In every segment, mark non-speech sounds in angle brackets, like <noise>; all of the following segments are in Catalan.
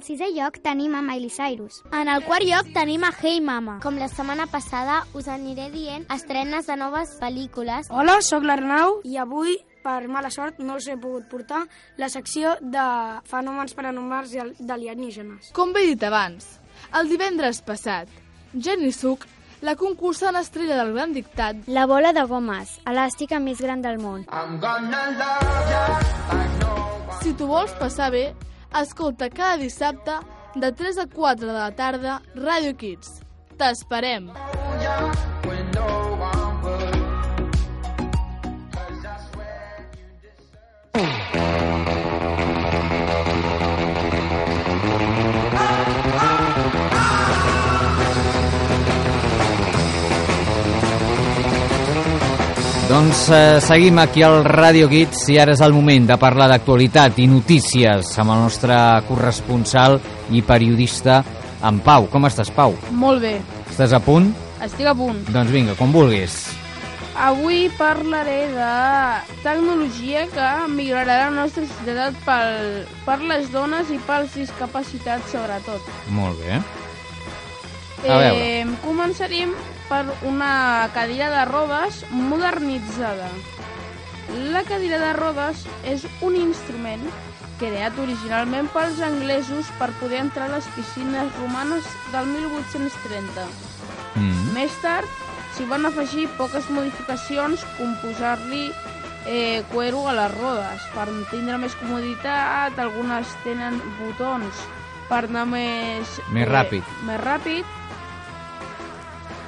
En sisè lloc tenim a Miley Cyrus. En el quart lloc tenim a Hey Mama. Com la setmana passada, us aniré dient estrenes de noves pel·lícules. Hola, sóc l'Arnau i avui, per mala sort, no us he pogut portar la secció de fenòmens paranormals i al- d'alienígenes. Com bé he dit abans, el divendres passat, Jenny Suk, la concursant estrella del Gran Dictat, La bola de gomes, elàstica més gran del món. si tu vols passar bé, escolta cada dissabte de 3 a 4 de la tarda Ràdio Kids. T'esperem! Doncs eh, seguim aquí al Radio Kids i ara és el moment de parlar d'actualitat i notícies amb el nostre corresponsal i periodista, en Pau. Com estàs, Pau? Molt bé, Estàs a punt? estic a punt. Doncs vinga, com vulguis. Avui parlaré de tecnologia que millorarà la nostra societat pel, per les dones i pels discapacitats, sobretot. Molt bé. A veure. Eh, començarem per una cadira de rodes modernitzada. La cadira de rodes és un instrument creat originalment pels anglesos per poder entrar a les piscines romanes del 1830. Mm. Més tard s'hi van afegir poques modificacions com posar-li eh, cuero a les rodes per tindre més comoditat, algunes tenen botons per anar més... Més ràpid. Més ràpid.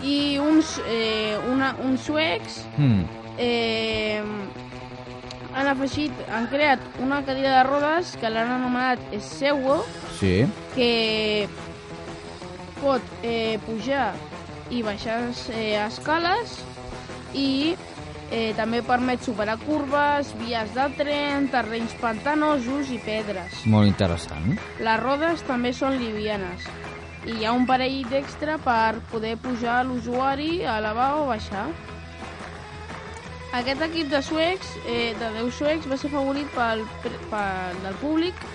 I uns, eh, una, uns suecs Mm. eh, han afegit, han creat una cadira de rodes que l'han anomenat Seuo, Sí. que pot eh, pujar i baixar eh, escales i eh, també permet superar curves, vies de tren, terrenys pantanosos i pedres. Molt interessant. Les rodes també són livianes i hi ha un parell d'extra per poder pujar l'usuari a elevar o baixar. Aquest equip de suecs, eh, de 10 suecs, va ser favorit pel, pel, del públic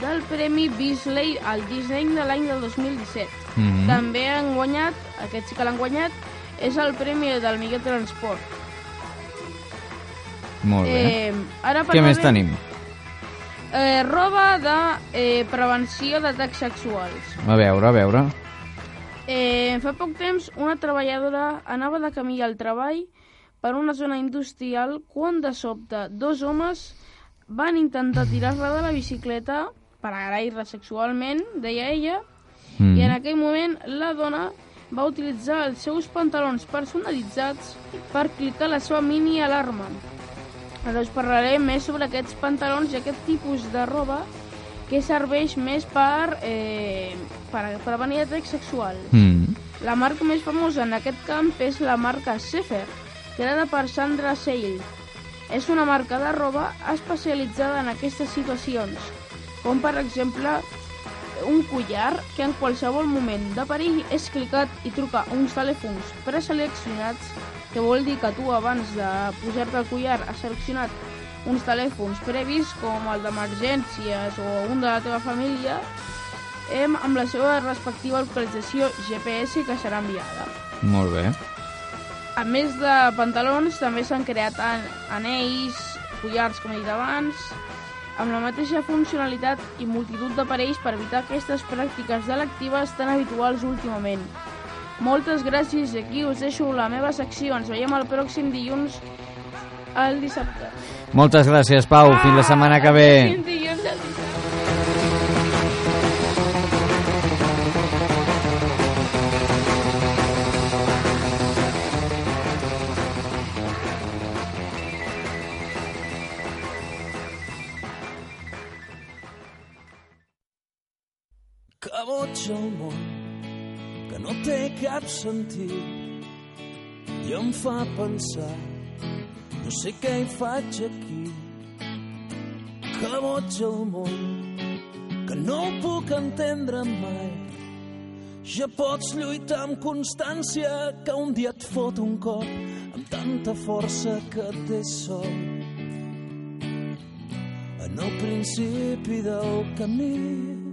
del Premi Bisley al disseny de l'any del 2017. Mhm. També han guanyat, aquests sí que l'han guanyat, és el Premi del millor transport. Molt bé. Eh, ara Què més tenim? Eh, roba de eh, prevenció d'atacs sexuals. A veure, a veure. Eh, fa poc temps, una treballadora anava de camí al treball per una zona industrial quan de sobte dos homes van intentar tirar-la de la bicicleta per agrair-la sexualment, deia ella, Mm. i en aquell moment la dona va utilitzar els seus pantalons personalitzats per clicar la seva mini alarma. Ara us parlaré més sobre aquests pantalons i aquest tipus de roba que serveix més per, eh, per prevenir atacs sexuals. Mm. La marca més famosa en aquest camp és la marca Sefer, creada per Sandra Seil. És una marca de roba especialitzada en aquestes situacions, com per exemple un collar que en qualsevol moment de perill és clicat i truca a uns telèfons preseleccionats, que vol dir que tu abans de posar-te el collar has seleccionat uns telèfons previs com el d'emergències o un de la teva família em, amb la seva respectiva localització GPS que serà enviada. Molt bé. A més de pantalons, també s'han creat an anells, collars, com he dit abans, amb la mateixa funcionalitat i multitud d'aparells per evitar aquestes pràctiques delictives tan habituals últimament. Moltes gràcies i aquí us deixo la meva secció. Ens veiem el pròxim dilluns al dissabte. Moltes gràcies, Pau. Fins la setmana que ve. Pròxim sentit i em fa pensar, no sé què hi faig aquí. Que boig el món, que no ho puc entendre mai. Ja pots lluitar amb constància que un dia et fot un cop amb tanta força que et té sol. En el principi del camí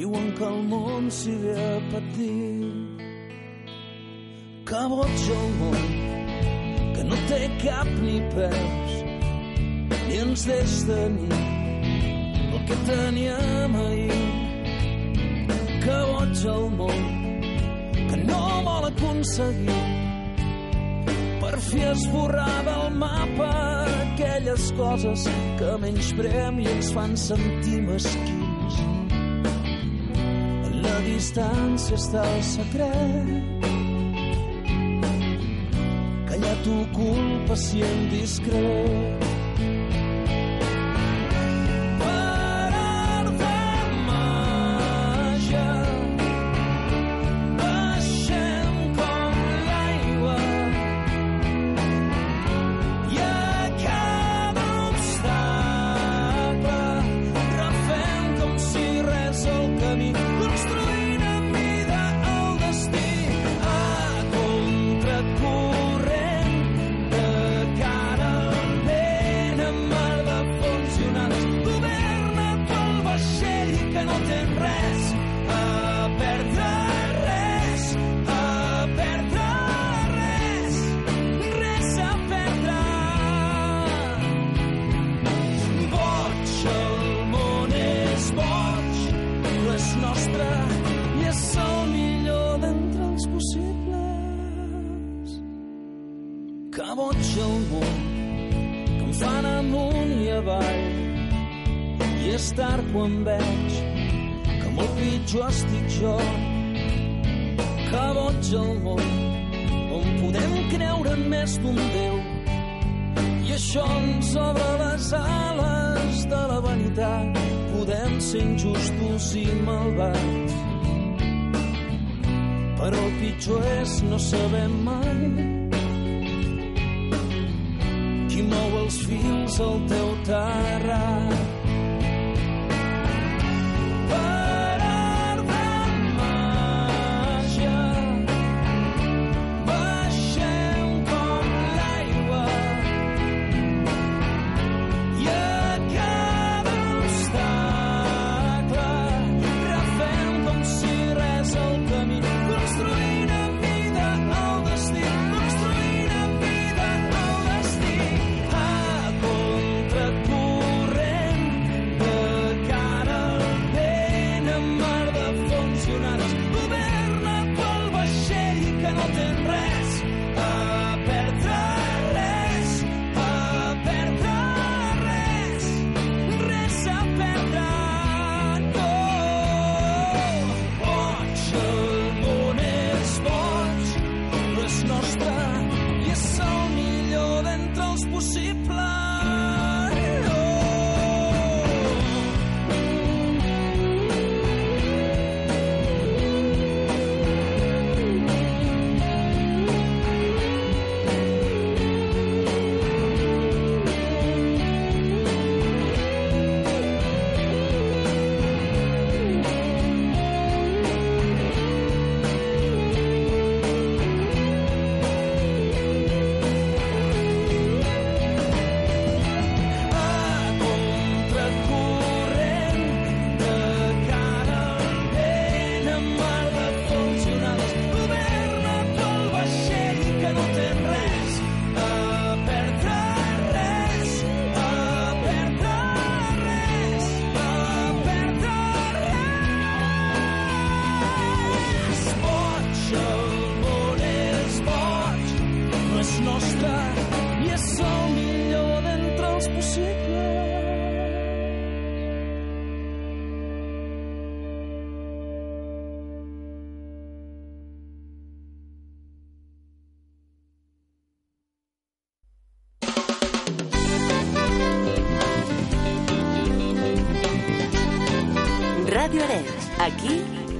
Diuen que el món s'hi ve a patir, que boig el món, que no té cap ni peus, ni ens deix tenir el que teníem ahir. Que boig el món, que no vol aconseguir per fi esborrar del mapa aquelles coses que menysprem i ens fan sentir mesquins distància està el secret. tu culpa si discret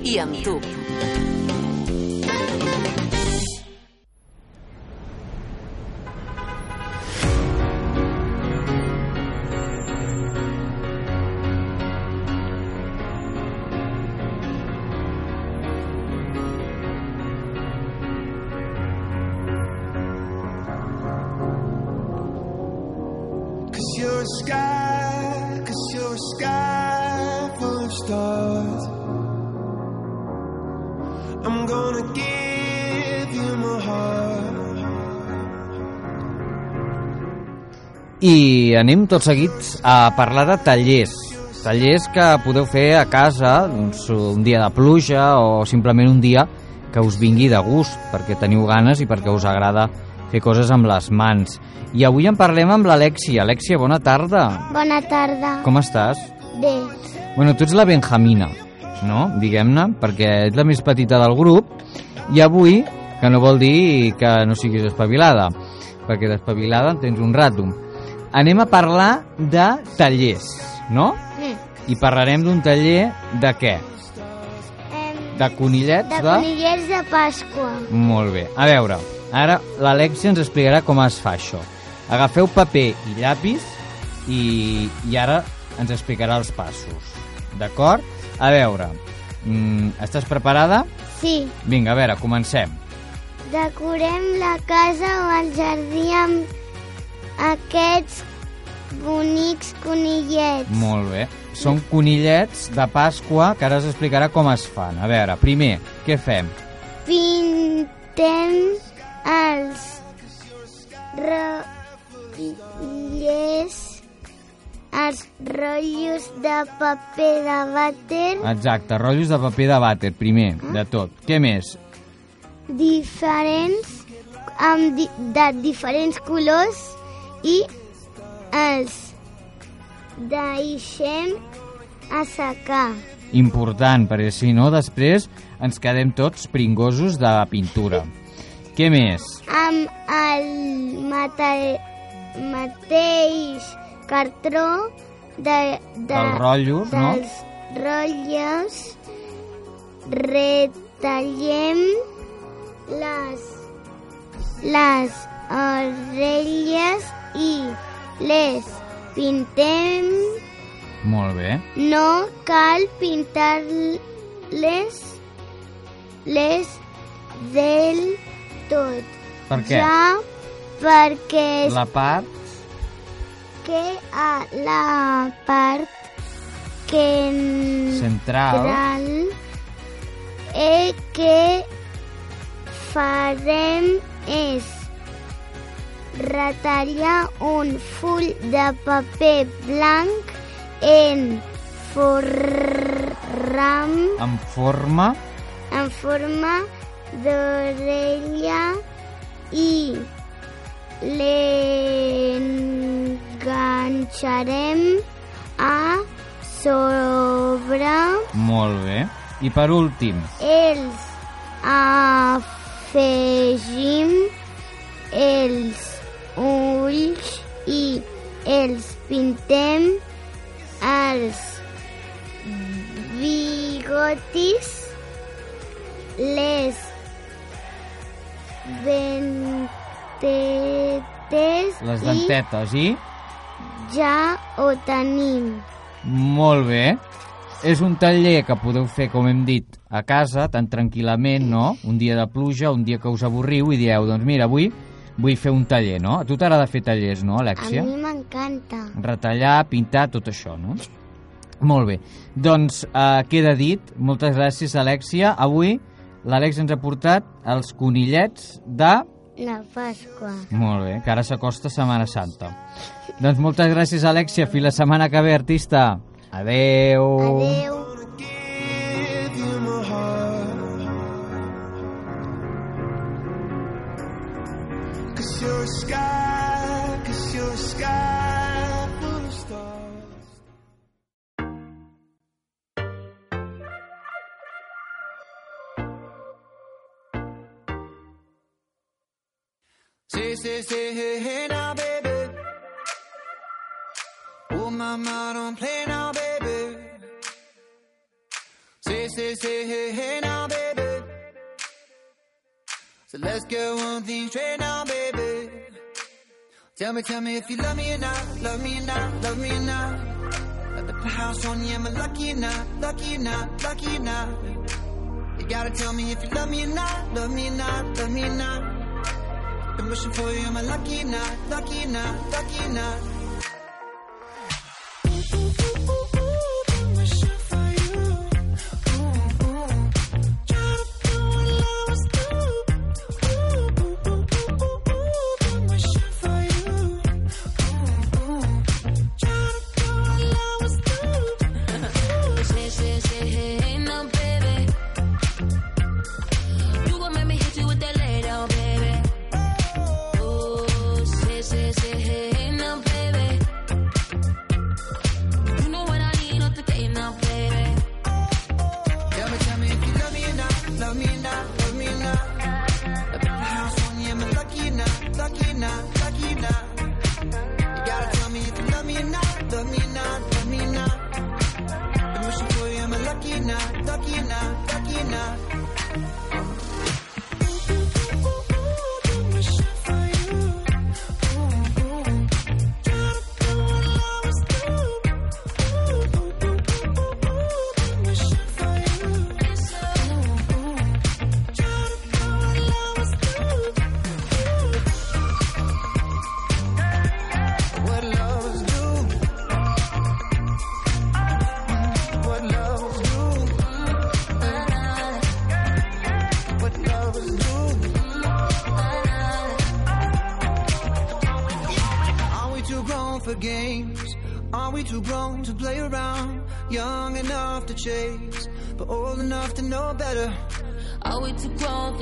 i amb tu. Anem tots seguits a parlar de tallers. Tallers que podeu fer a casa doncs, un dia de pluja o simplement un dia que us vingui de gust, perquè teniu ganes i perquè us agrada fer coses amb les mans. I avui en parlem amb l'Alexia. Alexia, bona tarda. Bona tarda. Com estàs? Bé. Bueno, tu ets la Benjamina, no? Diguem-ne, perquè ets la més petita del grup. I avui, que no vol dir que no siguis espavilada, perquè d'espavilada en tens un rato. Anem a parlar de tallers, no? Mm. I parlarem d'un taller de què? De conillets De de... conillets de Pasqua. Molt bé. A veure, ara l'Alexia ens explicarà com es fa això. Agafeu paper i llapis i, i ara ens explicarà els passos. D'acord? A veure, mm, estàs preparada? Sí. Vinga, a veure, comencem. Decorem la casa o el jardí amb aquests bonics conillets. Molt bé. Són conillets de Pasqua que ara es explicarà com es fan. A veure, primer, què fem? Pintem els rotllers, els rotllos de paper de vàter Exacte, rotllos de paper de vàter, primer, de tot. Què més? diferents, amb di de diferents colors i els deixem assecar. Important, perquè si no, després ens quedem tots pringosos de pintura. Què més? amb el mate mateix cartró de, de, Dels rotllos, no? dels rotllos retallem les les orelles i les pintem Molt bé. no cal pintar-les les del tot. Per què? Ja perquè La part... que a la part que Central. central eh, que farem és retallar un full de paper blanc en forram. En forma... en forma d'orella i l'enganxarem a sobre. Molt bé. I per últim, els afegim els ulls i els pintem els bigotis les dentetes les i dentetes i... ja ho tenim. Molt bé. És un taller que podeu fer, com hem dit, a casa, tan tranquil·lament, no? Un dia de pluja, un dia que us avorriu i dieu, doncs mira, avui vull fer un taller, no? A tu t'agrada fer tallers, no, A Alexia? mi m'encanta. Retallar, pintar, tot això, no? Molt bé. Doncs eh, queda dit. Moltes gràcies, Alexia. Avui l'Àlex ens ha portat els conillets de... La Pasqua. Molt bé, que ara s'acosta Setmana Santa. Doncs moltes gràcies, Alexia. Fins la setmana que ve, artista. Adeu. Adeu. Say, say, hey, hey now, baby. Oh, mama, don't play now, baby. Say, say, say, hey, hey now, baby. So let's get one thing straight now, baby. Tell me, tell me if you love me or not, love me or not, love me or not. At the house on you, am I lucky or not, lucky or not, lucky or not? You gotta tell me if you love me or not, love me or not, love me or not. Been wishing for you, am lucky or lucky or lucky or?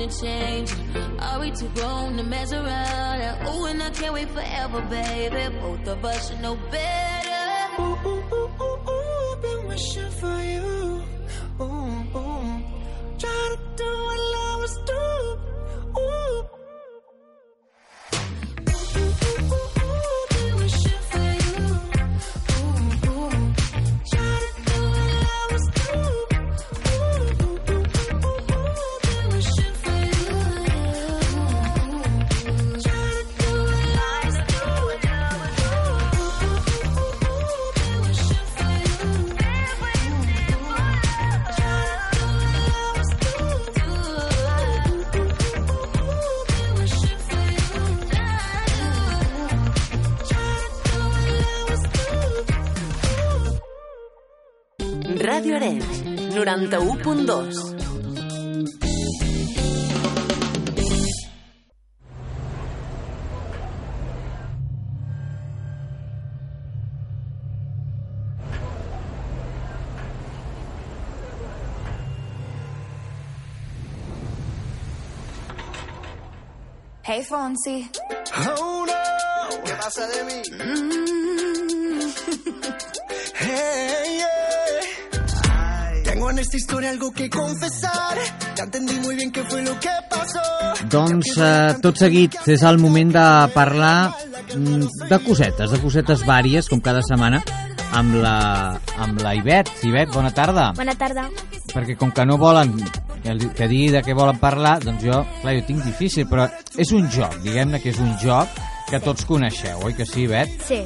Change? Are we too grown to mess around? Oh, and I can't wait forever, baby. Both of us should know better. Fonsi. Oh no, ¿qué pasa de mí? <laughs> Hey, yeah. Tengo en esta historia algo que confesar. Ya entendí muy bien qué fue lo que pasó. Doncs eh, tot seguit és el moment de parlar mm, de cosetes, de cosetes vàries, com cada setmana, amb la, amb la Ivet. Ivet, bona tarda. Bona tarda. Perquè com que no volen que, digui de què volen parlar, doncs jo, clar, jo tinc difícil, però és un joc, diguem-ne que és un joc que tots coneixeu, oi que sí, Ivet? Sí.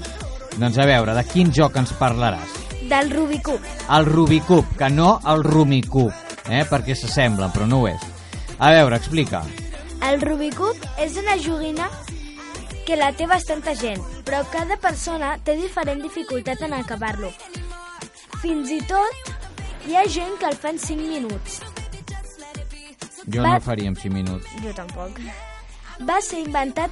Doncs a veure, de quin joc ens parlaràs? Del Rubicub. El Rubicub, que no el Rumicub, eh? perquè s'assemblen, però no ho és. A veure, explica. El Rubicub és una joguina que la té bastanta gent, però cada persona té diferent dificultat en acabar-lo. Fins i tot hi ha gent que el fa en 5 minuts. Jo Va- no faria en 5 minuts. Jo tampoc. Va ser inventat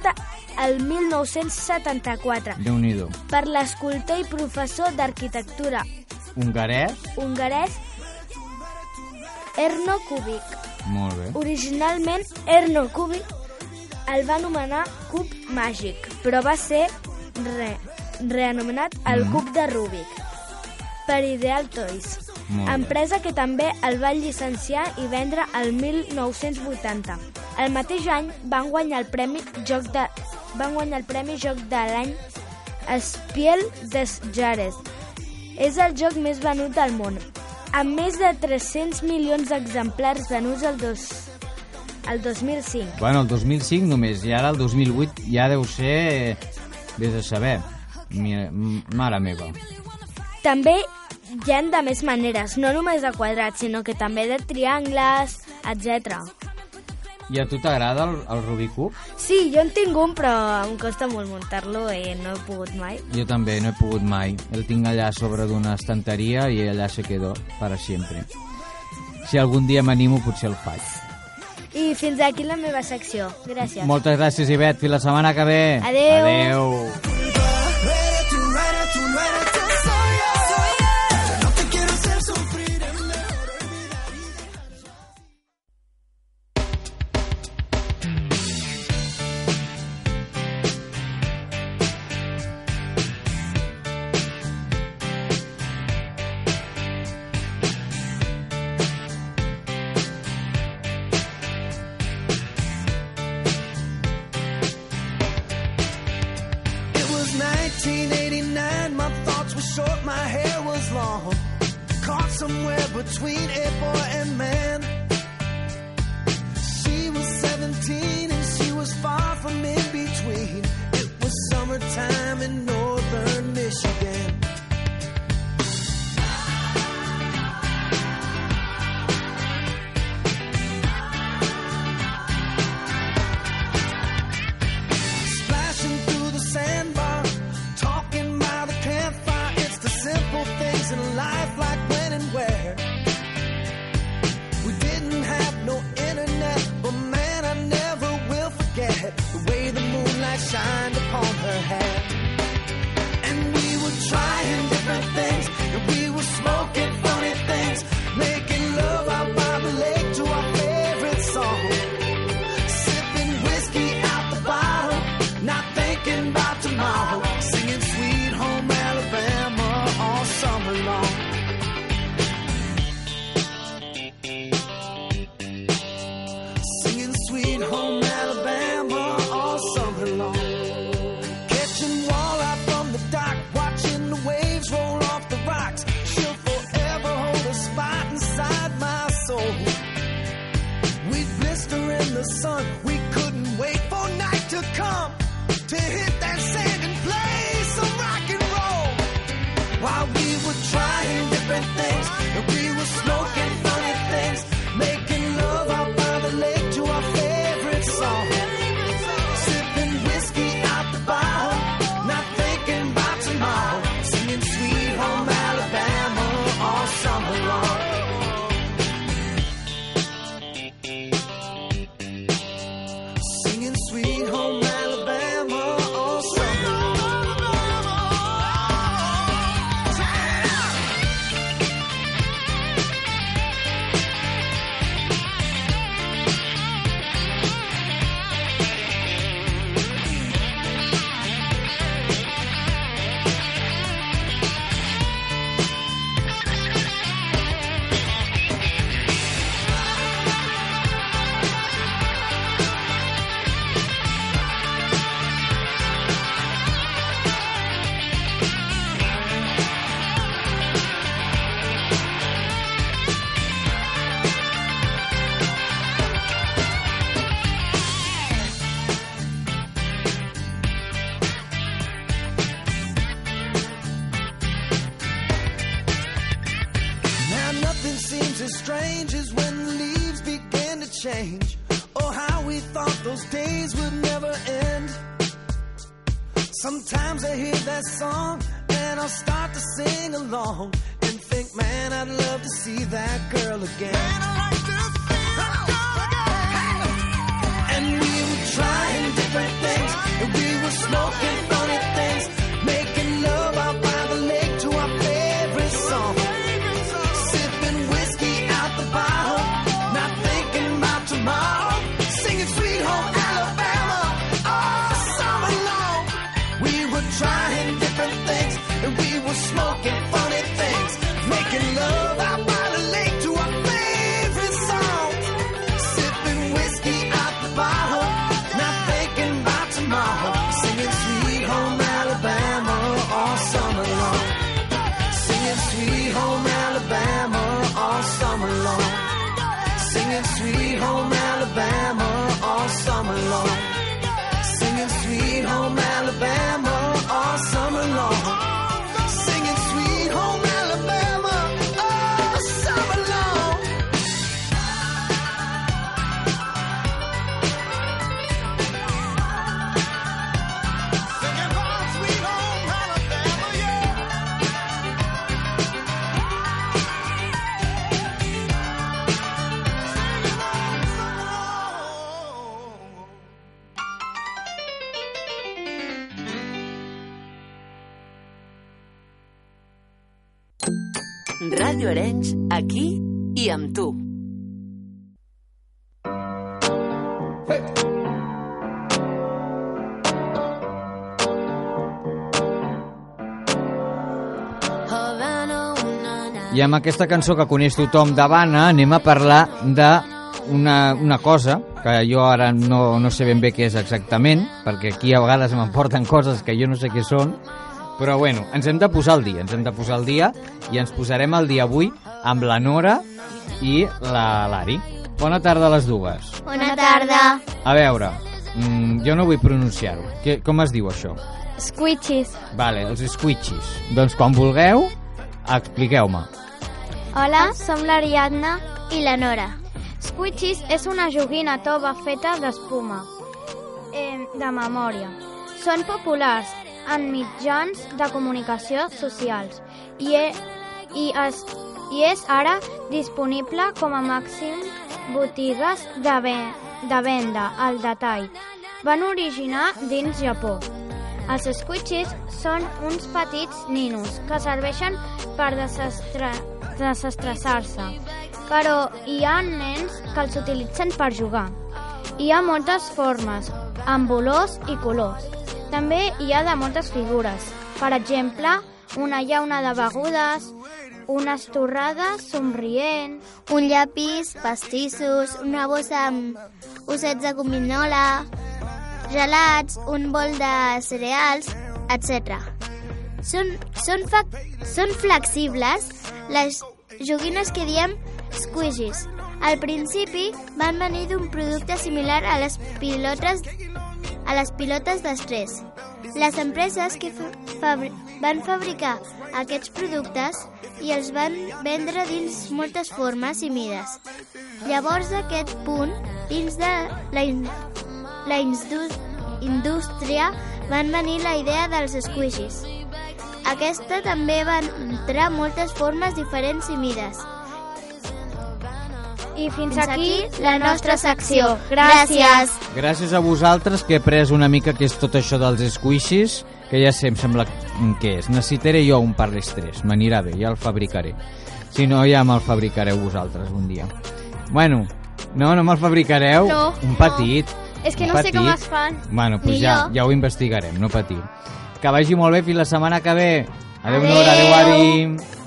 el 1974 Déu-n'hi-do. per l'escultor i professor d'arquitectura Hongarès? hongarès Erno Kubik. Molt bé. Originalment, Erno Kubik el va anomenar cub màgic, però va ser re, reanomenat el Mhm. cub de Rubik per Ideal Toys. Empresa que també el va llicenciar i vendre el 1980. El mateix any van guanyar el premi Joc de van guanyar el premi Joc de l'any Spiel des Jahres. És el joc més venut del món, amb més de 300 milions d'exemplars venuts el, dos, el 2005. Bueno, el 2005 només, i ara el 2008 ja deu ser... Vés a saber. Mira, mare meva. També hi han de més maneres, no només de quadrats, sinó que també de triangles, etc. I a tu t'agrada el, el Rubicub? Sí, jo en tinc un, però em costa molt muntar-lo i no he pogut mai. Jo també, no he pogut mai. El tinc allà sobre d'una estanteria i allà se quedó para sempre. Si algun dia m'animo, potser el faig. I fins aquí la meva secció. Gràcies. Moltes gràcies, Ivet. Fins la setmana que ve. Adeu. Adeu. Between a boy and man. Amb aquesta cançó que coneix tothom d'Havana anem a parlar de una, una cosa que jo ara no, no sé ben bé què és exactament, perquè aquí a vegades m'emporten coses que jo no sé què són, Però bueno, ens hem de posar al dia, ens hem de posar al dia i ens posarem al dia avui amb la Nora i la Lari. Bona tarda a les dues. Bona tarda. A veure, mm, jo no vull pronunciar-ho. Com es diu això? Squitches. Vale, els squitches. Doncs quan vulgueu, expliqueu-me. Hola, som l'Ariadna I la Nora. Squitches és una joguina tova feta d'espuma, eh, de memòria. Són populars en mitjans de comunicació socials i, e, i, es, i és ara disponible com a màxim botigues de, ve, de venda al detall. Van originar dins Japó. Els squitches són uns petits ninos que serveixen per desestre, desestressar-se, però hi ha nens que els utilitzen per jugar. Hi ha moltes formes, amb olors i colors. També hi ha de moltes figures. Per exemple, una llauna de begudes, unes torrades somrient, Un llapis, pastissos, una bossa amb ossets de gominola, gelats, un bol de cereals, etc. Són, són, fa, són flexibles les joguines que diem squishies. Al principi van venir d'un producte similar a les pilotes a les pilotes d'estrès. Les empreses que fa- fabri van fabricar aquests productes i els van vendre dins moltes formes i mides. Llavors, d'aquest punt, dins de la, in la indústria, van venir la idea dels squishies. Aquesta també va entrar moltes formes diferents i mides. I fins, Fins aquí, aquí la nostra secció. Gràcies. Gràcies a vosaltres que he pres una mica que és tot això dels squishies, que ja sé, em sembla que és. Necessitaré jo un per l'estrès, m'anirà bé, ja el fabricaré. Si no, ja me'l fabricareu vosaltres un dia. Bueno, no, no me'l fabricareu? No, un no. petit. És que no sé com petit. es fan. Bueno, doncs Ni ja, jo. ja ho investigarem, no patiu. Que vagi molt bé fins la setmana que ve. Adéu. Nora, adéu, Ari.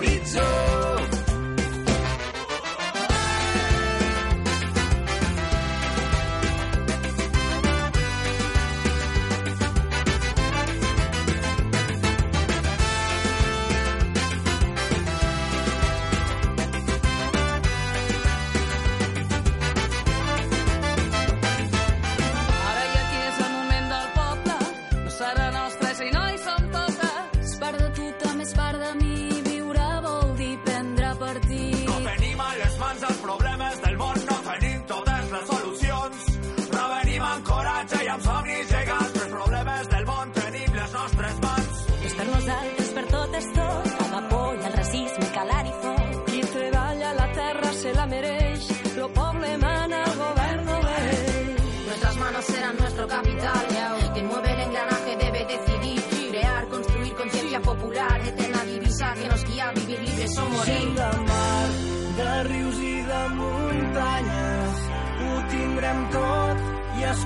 rejoice.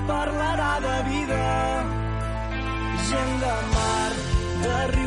Parlarà de vida. Gent de mar, de rius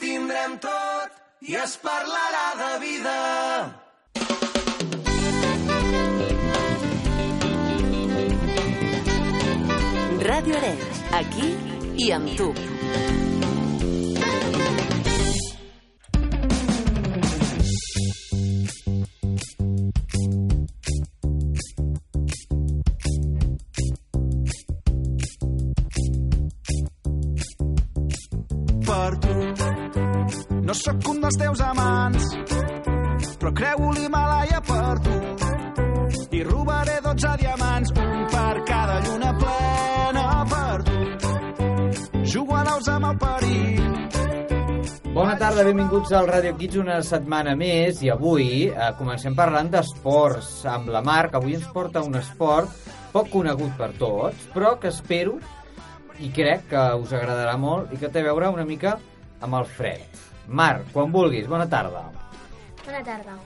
tindrem tot i es parlarà de vida. Ràdio Arenys, aquí i amb tu. Bona tarda, benvinguts al Radio Kids una setmana més i avui eh, comencem parlant d'esports amb la Marc. Avui ens porta un esport poc conegut per tots, però que espero i crec que us agradarà molt i que té a veure una mica amb el fred. Marc, quan vulguis, bona tarda. Bona tarda.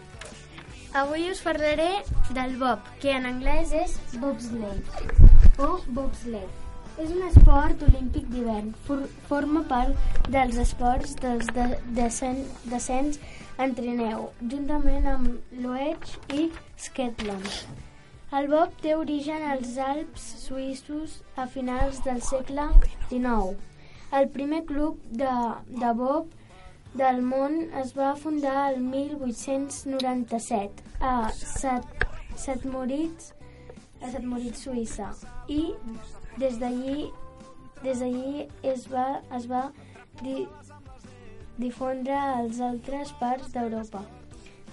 Avui us parlaré del bob, que en anglès és bobsleigh o bobsled. És un esport olímpic d'hivern. For, forma part dels esports dels de, descen, descens en trineu, juntament amb l'Oedge i Shetland. El bob té origen als Alps suïssos a finals del segle XIX. El primer club de, de bob del món es va fundar el 1897 a Sat, Satmoritz, a Satmoritz, Suïssa, i des d'allí des d'allí es va, es va di, difondre als altres parts d'Europa.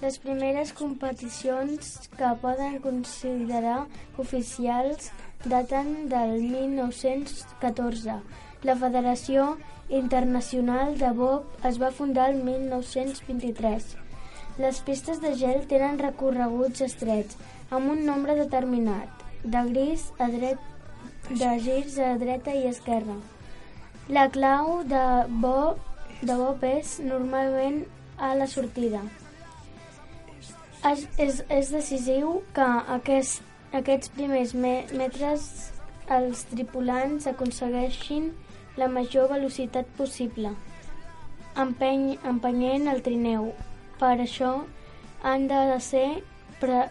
Les primeres competicions que poden considerar oficials daten del 1914. La Federació Internacional de Bob es va fundar el 1923. Les pistes de gel tenen recorreguts estrets, amb un nombre determinat, de gris a dret, de girs a dreta i esquerra. La clau de Bob, de Bob és normalment a la sortida. És, és, és decisiu que aquest, aquests primers me metres els tripulants aconsegueixin la major velocitat possible, empeny, empenyent el trineu. Per això han de ser pre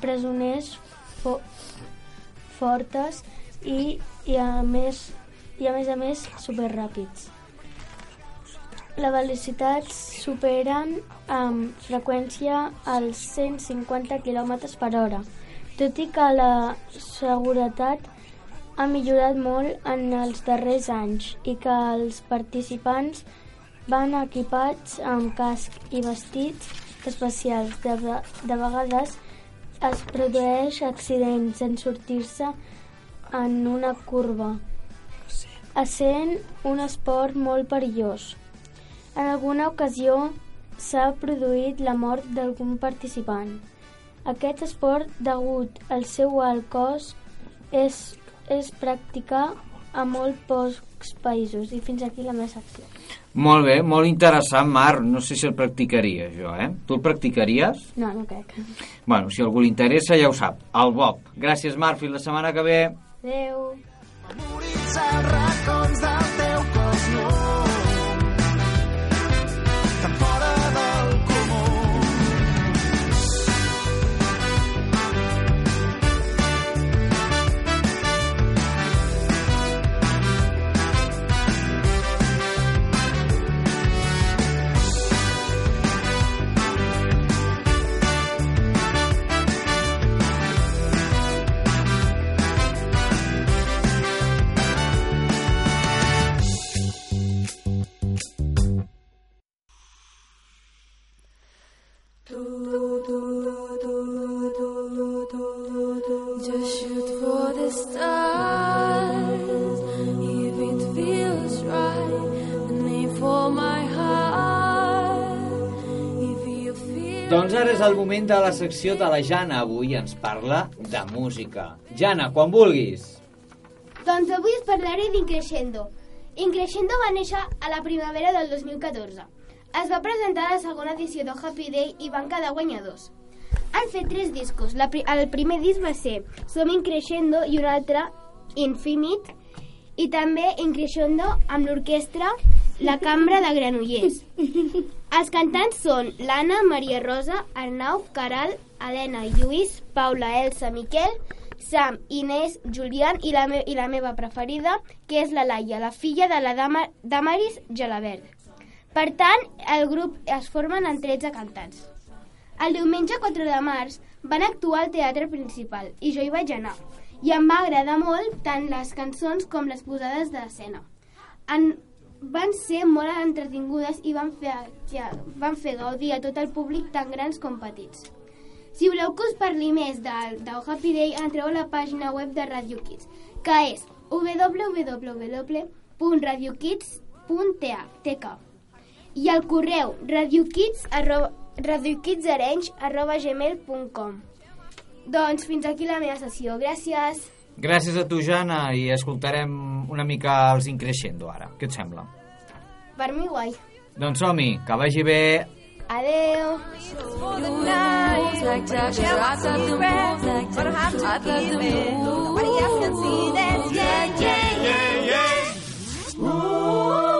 presoners fo fortes i, i, a més, i a més a més superràpids. La velocitat superen amb freqüència els 150 km per hora, tot i que la seguretat ha millorat molt en els darrers anys i que els participants van equipats amb casc i vestits especials. De, de vegades es produeix accidents en sortir-se en una curva, essent un esport molt perillós. En alguna ocasió s'ha produït la mort d'algun participant. Aquest esport, degut al seu alt cost, és, és practicar a molt pocs països. I fins aquí la meva secció. Molt bé, molt interessant, Marc. No sé si el practicaria, jo, eh? Tu el practicaries? No, no crec. Bueno, si algú li interessa, ja ho sap. El Bob. Gràcies, Marc. Fins la setmana que ve. Adéu. racons del moment de la secció de la Jana. Avui ens parla de música. Jana, quan vulguis. Doncs avui us parlaré d'Increscendo. Increscendo va néixer a la primavera del 2014. Es va presentar a la segona edició de Happy Day i van quedar guanyadors. Han fet tres discos. La, pri- el primer disc va ser Som Increscendo i un altre Infinite i també Increscendo amb l'orquestra La Cambra de Granollers. Els cantants són l'Anna, Maria Rosa, Arnau, Caral, Helena, Lluís, Paula, Elsa, Miquel, Sam, Inés, Julián i la, me i la meva preferida, que és la Laia, la filla de la Dama Damaris Gelabert. Per tant, el grup es formen en 13 cantants. El diumenge 4 de març van actuar al Teatre Principal i jo hi vaig anar. I em va agradar molt tant les cançons com les posades d'escena. En, van ser molt entretingudes i van fer, que, van fer gaudir a tot el públic tan grans com petits. Si voleu que us parli més del, del Happy Day, entreu a la pàgina web de Radio Kids, que és www.radiokids.tk i al correu radiokids Doncs fins aquí la meva sessió. Gràcies. Gràcies a tu, Jana, i escoltarem una mica els Increscendo ara. Què et sembla? Per mi guai. Doncs som-hi, que vagi bé. Adeu. Nobody else can see this. Yeah, yeah, yeah, yeah. Moves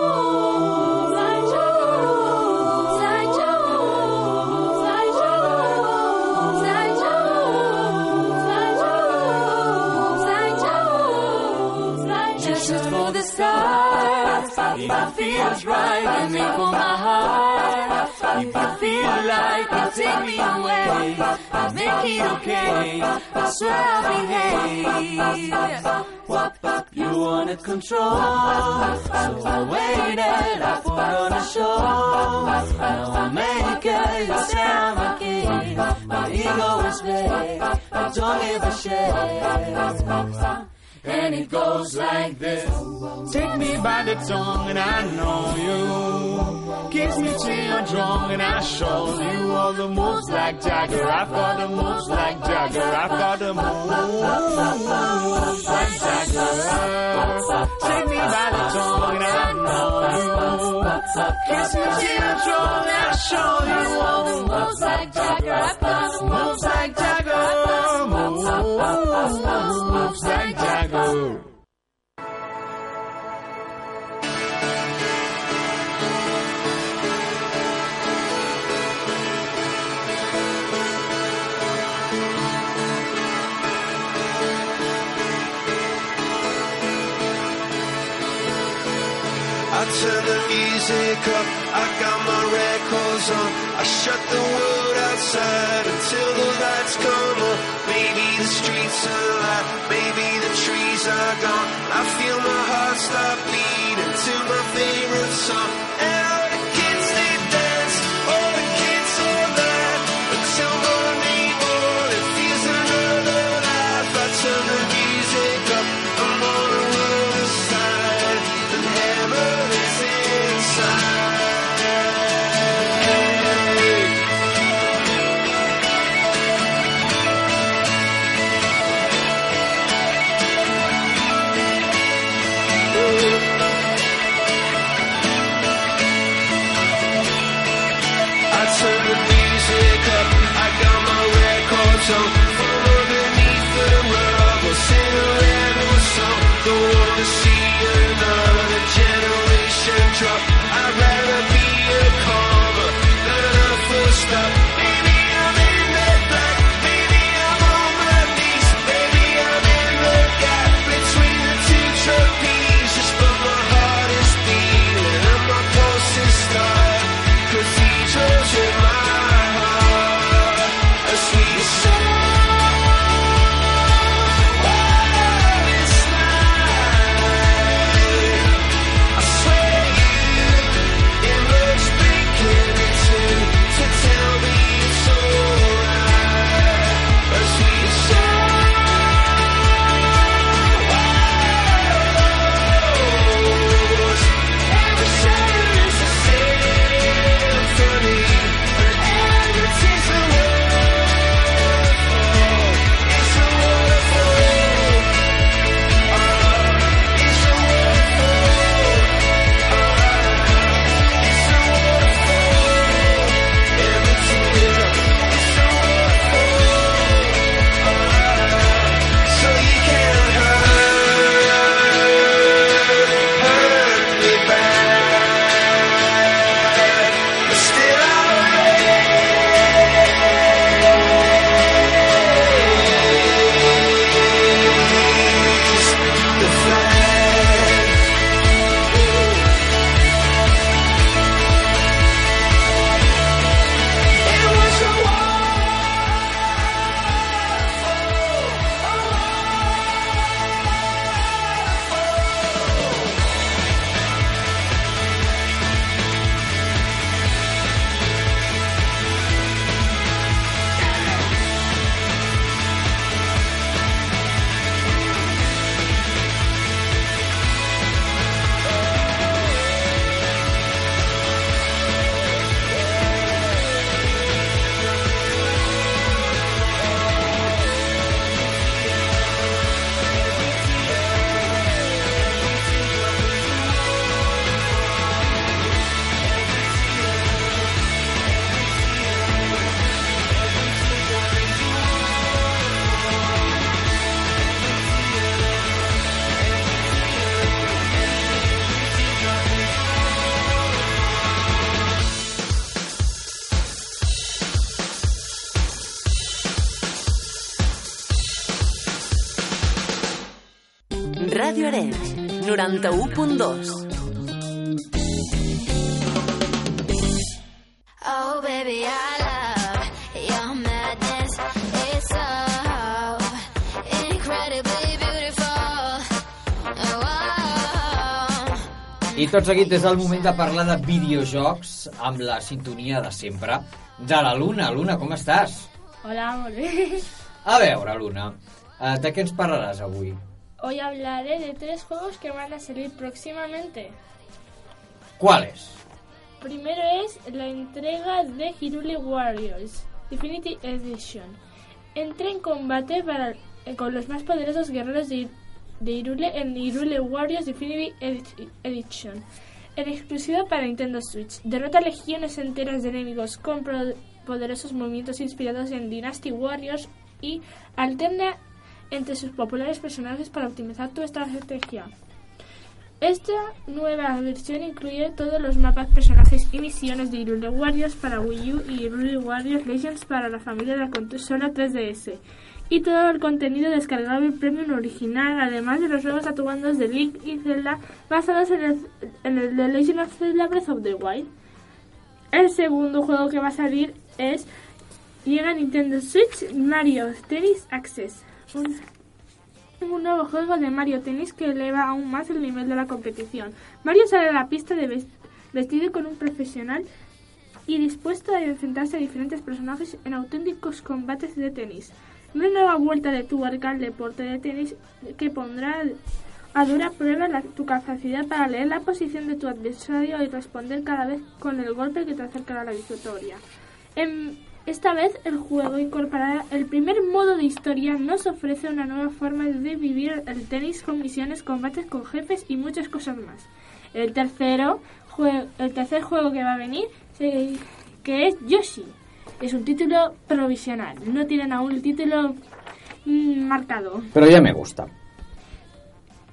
If it feels right, and aim for my heart. If you feel like you take me away, I'll make it okay. I swear I'll behave. You wanted control, so I waited. I put on a show. Now I make it the same again. My ego is big, I don't give a shit. And it goes like this. Take me by the tongue and I know you. Kiss me till you're drunk and I show you all the moves like Jagger. I've got the moves like Jagger. I've got the moves like Jagger. Take me by the tongue and I know you. Kiss me till you're drunk and I show you all the moves like Jagger. I've got the moves like Jagger. Moves turn the music up, I got my records on. I shut the world outside until the lights come on. Maybe the streets are alive, maybe the trees are gone. I feel my heart stop beating to my favorite song. so 91.2. Oh, baby, I love your madness. It's so incredibly beautiful. Oh, oh. I tot seguit és el moment de parlar de videojocs amb la sintonia de sempre de la Luna. Luna, com estàs? Hola, molt bé. A veure, Luna, eh, de què ens parlaràs avui? Hoy hablaré de tres juegos que van a salir próximamente. ¿Cuáles? Primero es la entrega de Hirule Warriors Definitive Edition. Entra en combate para, eh, con los más poderosos guerreros de, de Hirule en Hirule Warriors Definitive Edi- Edition. En exclusiva para Nintendo Switch. Derrota legiones enteras de enemigos con poderosos movimientos inspirados en Dynasty Warriors y alterna entre sus populares personajes para optimizar tu estrategia. Esta nueva versión incluye todos los mapas, personajes y misiones de Hyrule Warriors para Wii U y Hyrule Warriors Legends para la familia de la consola 3DS. Y todo el contenido descargable premium original, además de los nuevos atuendos de Link y Zelda basados en el, en el The Legend of Zelda Breath of the Wild. El segundo juego que va a salir es llega Nintendo Switch Mario Tennis Access. Un, nuevo juego de Mario Tennis que eleva aún más el nivel de la competición. Mario sale a la pista de ves- vestido con un profesional y dispuesto a enfrentarse a diferentes personajes en auténticos combates de tenis. Una nueva vuelta de tuerca al deporte de tenis que pondrá a dura prueba tu capacidad para leer la posición de tu adversario y responder cada vez con el golpe que te acercará a la victoria. Esta vez el juego incorporará el primer modo de historia, nos ofrece una nueva forma de vivir el tenis con misiones, combates con jefes y muchas cosas más. El tercero, el tercer juego que va a venir, se- que es Yoshi. Es un título provisional, no tienen aún el título mm, marcado. Pero ya me gusta.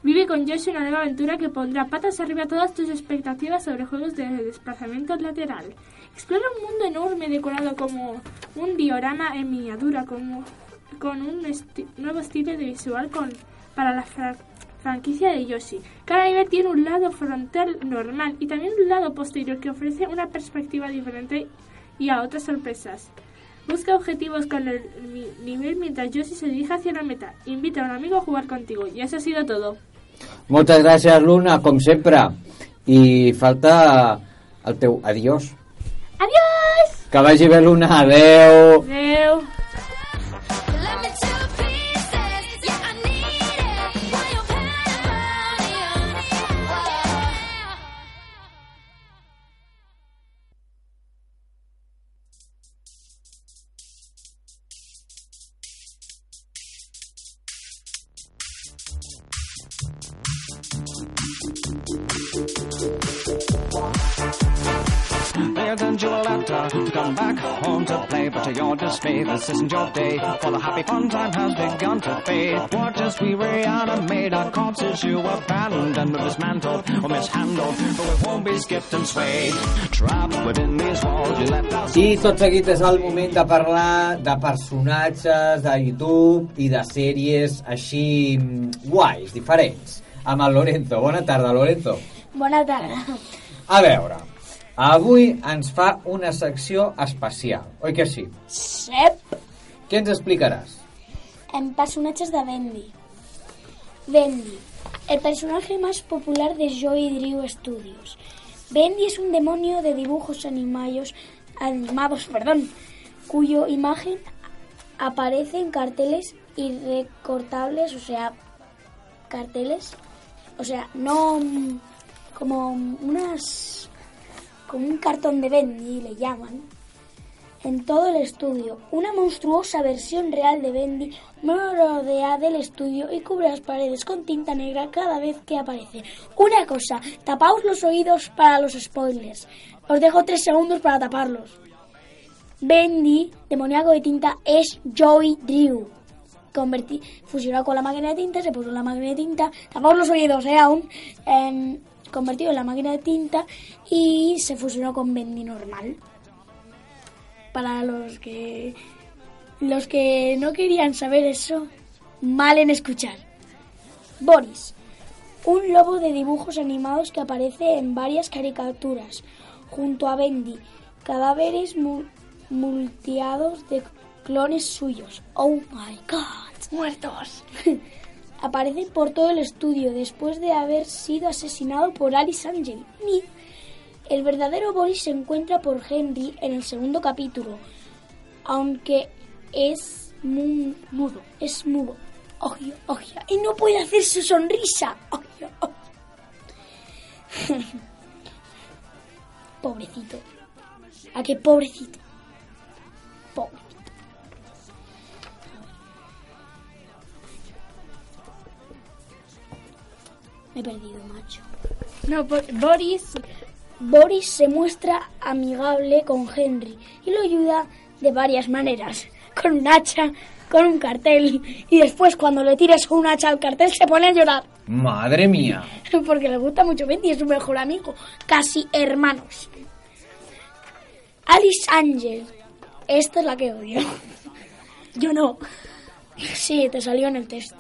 Vive con Yoshi una nueva aventura que pondrá patas arriba a todas tus expectativas sobre juegos de desplazamiento lateral. Explora un mundo enorme decorado como un diorama en miniatura, como, con un nuevo estilo de visual con, para la fra- franquicia de Yoshi. Cada nivel tiene un lado frontal normal y también un lado posterior que ofrece una perspectiva diferente y a otras sorpresas. Busca objetivos con el nivel mientras Yoshi se dirige hacia la meta. Invita a un amigo a jugar contigo. Y eso ha sido todo. Moltes gràcies, Luna, com sempre. I falta el teu adiós. Adiós! Que vagi bé, Luna. Adeu. Adeu. Julieta to come back home to play, but to your dismay, this isn't your day. For the happy fun time has begun to fade. Watch as we reanimate our corpses you abandoned, or dismantled, or mishandled, but we won't be skipped and swayed. Trapped within these walls, you let us. I tot seguit és el moment de parlar de personatges de YouTube i de sèries així mm, guais, diferents. Amb el Lorenzo. Bona tarda, Lorenzo. Bona tarda. A veure, avui ens fa una secció especial, oi que sí? Sep. Què ens explicaràs? En personajes de Bendy. Bendy, el personaje más popular de Joy Drew Studios. Bendy es un demonio de dibujos animados, animados, perdón, cuyo imagen aparece en carteles y recortables, o sea, carteles, o sea, no como unas, como un cartón de Bendy le llaman, en todo el estudio. Una monstruosa versión real de Bendy rodea del estudio y cubre las paredes con tinta negra cada vez que aparece. Una cosa, tapaos los oídos para los spoilers. Os dejo tres segundos para taparlos. Bendy, demoníaco de tinta, es Joey Drew. Fusionado con la máquina de tinta, se puso la máquina de tinta, tapaos los oídos, eh, aún, em, convertido en la máquina de tinta y se fusionó con Bendy normal para los que los que no querían saber eso, mal en escuchar. Boris, un lobo de dibujos animados que aparece en varias caricaturas, junto a Bendy, cadáveres mu- multeados de clones suyos. Oh my god, muertos. <laughs> aparece por todo el estudio después de haber sido asesinado por Alice Angel. Ni el verdadero Boris se encuentra por Henry en el segundo capítulo, aunque es mu- mudo, es mudo. Ojo, ojo, y no puede hacer su sonrisa. Ojo, <laughs> pobrecito. ¿A qué? Pobrecito. Me he perdido, macho. No, Bo- Boris Boris se muestra amigable con Henry y lo ayuda de varias maneras. Con un hacha, con un cartel y después cuando le tiras con un hacha al cartel se pone a llorar. Madre mía. <laughs> Porque le gusta mucho Bendy, es su mejor amigo. Casi hermanos. Alice Angel. Esta es la que odio. <laughs> Yo no. Sí, te salió en el test.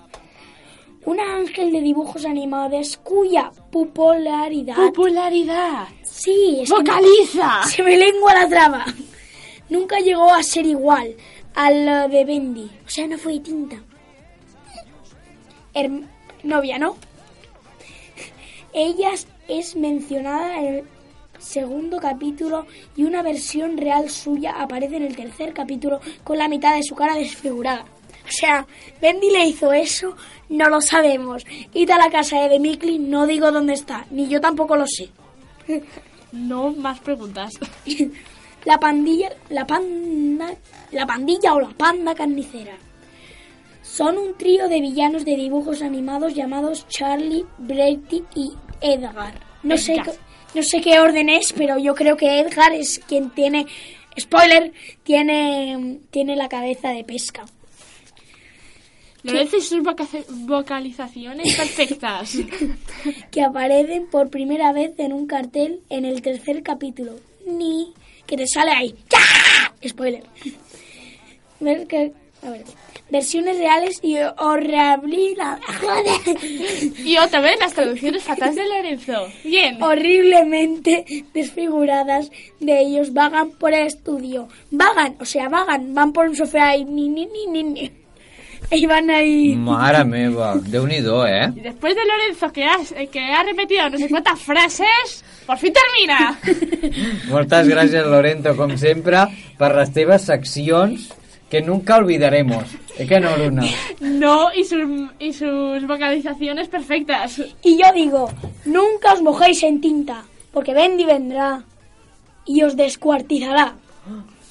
Un ángel de dibujos animados cuya popularidad... ¡Popularidad! Sí, es que ¡Vocaliza! <laughs> se me lengua la traba. Nunca llegó a ser igual al de Bendy. O sea, no fue tinta. Herm- novia, ¿no? Ella es mencionada en el segundo capítulo y una versión real suya aparece en el tercer capítulo con la mitad de su cara desfigurada. O sea, Bendy le hizo eso, no lo sabemos. Id a la casa de Demikli, no digo dónde está, ni yo tampoco lo sé. <laughs> No más preguntas. <laughs> La pandilla, la panda, la pandilla o la panda carnicera. Son un trío de villanos de dibujos animados llamados Charlie, Brady y Edgar. No sé, no sé qué orden es, pero yo creo que Edgar es quien tiene spoiler, tiene, tiene la cabeza de pesca. Lorenzo y sus voca- vocalizaciones perfectas. <laughs> que aparecen por primera vez en un cartel en el tercer capítulo. Ni que te sale ahí. ¡Ya! Spoiler. A ver. Versiones reales y horribles. Y otra vez las traducciones fatales de Lorenzo. Bien. horriblemente desfiguradas de ellos vagan por el estudio. Vagan, o sea, vagan, van por un sofá y ni ni ni ni ni. <laughs> Y van ahí. Mare meva, Déu-n'hi-do, eh? Y después de Lorenzo que ha, que ha repetido no sé cuántas frases, por fin termina. <laughs> Moltes gràcies, Lorenzo, com sempre, per les teves seccions que nunca olvidaremos. Eh que no, Luna? No, y sus, y sus vocalizaciones perfectas. Y yo digo, nunca os mojéis en tinta, porque Bendy vendrá y os descuartizará.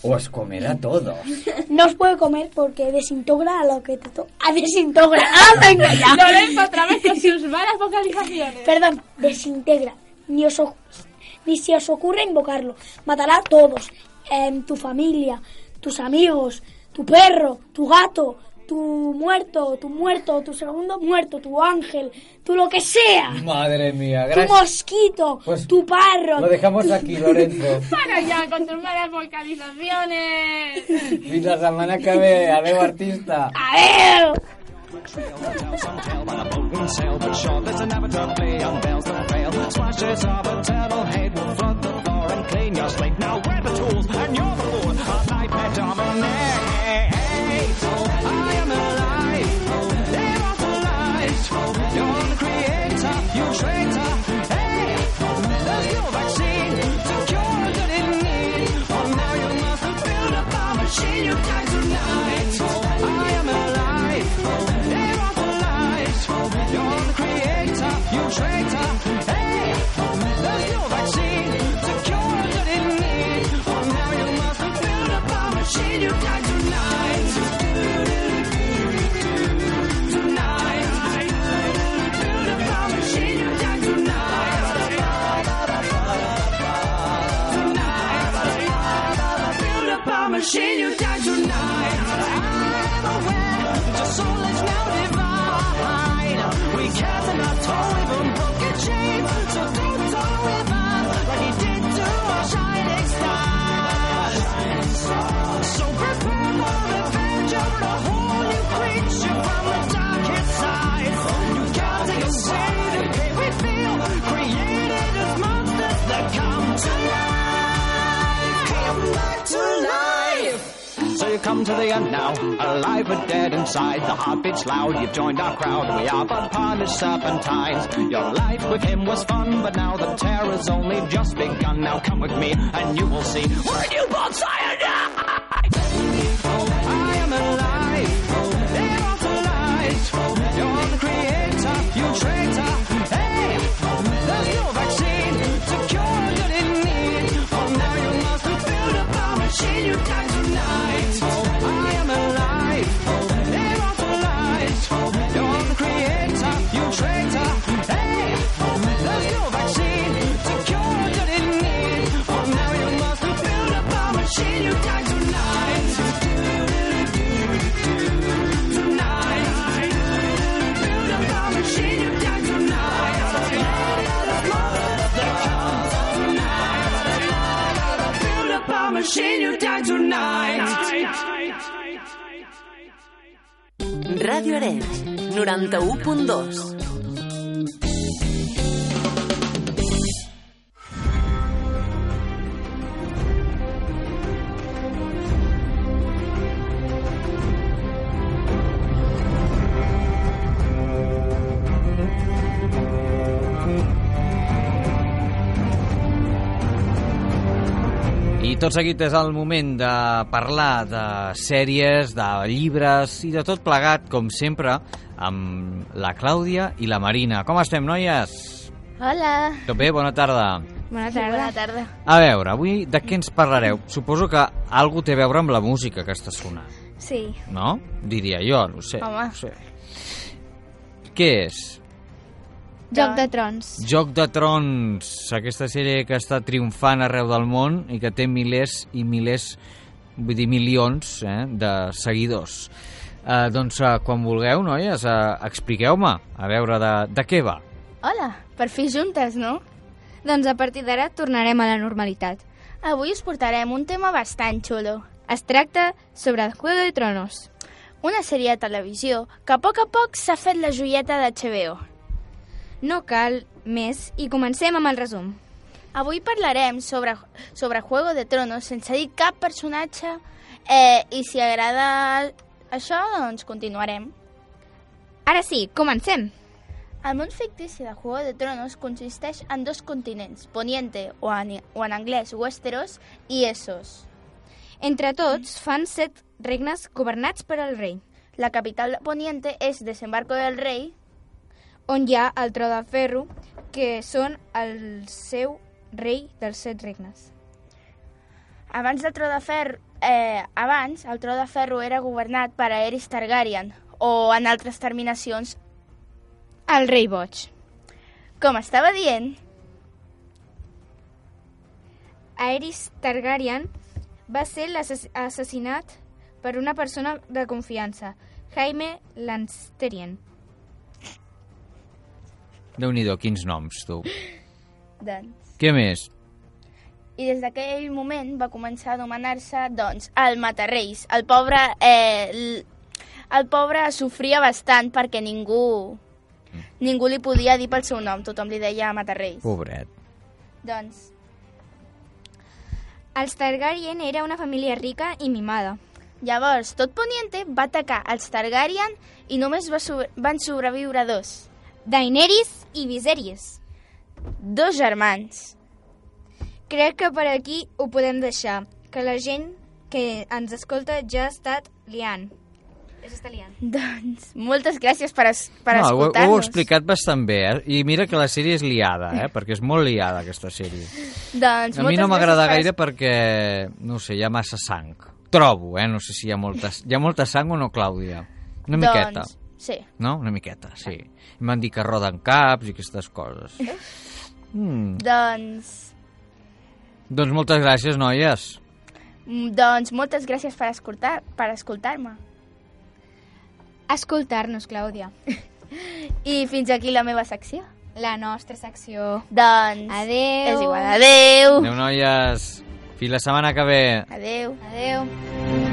O es comerà todos. No os puede comer porque desintegra a lo que te toca. ¡Ah, desintegra! <laughs> ¡Ah, venga ya! Lorenzo otra vez con sus malas vocalizaciones. Perdón, desintegra. Ni, os ni si os ocurre invocarlo. Matará a todos. Em, tu familia, tus amigos, tu perro, tu gato, tu muerto, tu muerto, tu segundo muerto, tu ángel, tu lo que sea. Madre mía, Tu gracias. mosquito, Pues tu parro. Lo dejamos aquí, <laughs> Lorenzo. Para ya con tus malas vocalizaciones. Fins la setmana que ve. Adéu, artista. A boat machine. You die tonight. I'm aware your soul is now divine. We cast in our toe, to the end now, alive but dead inside. The heartbeats loud, you've joined our crowd. We are but punished serpentines. Your life with him was fun, but now the terror's only just begun. Now come with me, and you will see we're newborn cyanide. Machine. You die tonight. Ràdio Arenys, 91.2. tot seguit és el moment de parlar de sèries, de llibres i de tot plegat, com sempre, amb la Clàudia i la Marina. Com estem, noies? Hola. Tot bé? Bona tarda. Bona tarda. Bona tarda. A veure, avui de què ens parlareu? Suposo que algú té a veure amb la música que està sonant, Sí. no? Diria jo, no ho sé. Home. No ho sé. Què és? Joc de Trons. Joc de Trons, aquesta sèrie que està triomfant arreu del món i que té milers i milers, vull dir milions, eh, de seguidors. Eh, doncs eh, quan vulgueu, noies, eh, expliqueu-me, a veure de, de què va. Hola, per fi juntes, no? Doncs a partir d'ara tornarem a la normalitat. Avui us portarem un tema bastant xulo. Es tracta sobre Juego de Tronos. Una sèrie de televisió que a poc a poc s'ha fet la joieta d'HBO. No cal més i comencem amb el resum. Avui parlarem sobre, sobre Juego de Tronos sense dir cap personatge eh, i si agrada això, doncs continuarem. Ara sí, comencem. El món fictici de Juego de Tronos consisteix en dos continents, Poniente o en, o en anglès Westeros i Essos. Entre tots fan set regnes governats per el rei. La capital de Poniente és Desembarco del Rei, on hi ha el tro de ferro, que són el seu rei dels set regnes. Abans del tro de ferro, eh, abans el tro de ferro era governat per Aerys Targaryen, o en altres terminacions, el rei boig. Com estava dient, Aerys Targaryen va ser assassinat per una persona de confiança, Jaime Lansterian. Déu nhi quins noms, tu. doncs... Què més? I des d'aquell moment va començar a anomenar-se, doncs, el Matarreis. El pobre, eh, el, pobre sofria bastant perquè ningú, ningú li podia dir pel seu nom. Tothom li deia Matarreis. Pobret. Doncs, Els Targaryen era una família rica i mimada. llavors, tot Poniente va atacar els Targaryen i només va sobre, van sobreviure dos. Daenerys i Viserys. Dos germans. Crec que per aquí ho podem deixar, que la gent que ens escolta ja ha estat liant. Doncs, moltes gràcies per, es, per no, ho, ho heu escoltar-nos. explicat bastant bé, eh? I mira que la sèrie és liada, eh? Perquè és molt liada, aquesta sèrie. <laughs> Doncs, A mi no m'agrada gaire perquè, no ho sé, hi ha massa sang. Trobo, eh? No sé si hi ha molta, hi ha molta sang o no, Clàudia? Una miqueta. Sí. No? Una miqueta, sí. I m'han dit que roden caps i aquestes coses. Mm. Doncs, Doncs moltes gràcies, noies. mm, doncs moltes gràcies per escoltar per escoltar-me. Escoltar-nos, Clàudia. <laughs> I fins aquí la meva secció. La nostra secció. Doncs... Adeu. És igual. Adeu. Adéu, noies. Fins la setmana que ve. Adeu. Adeu.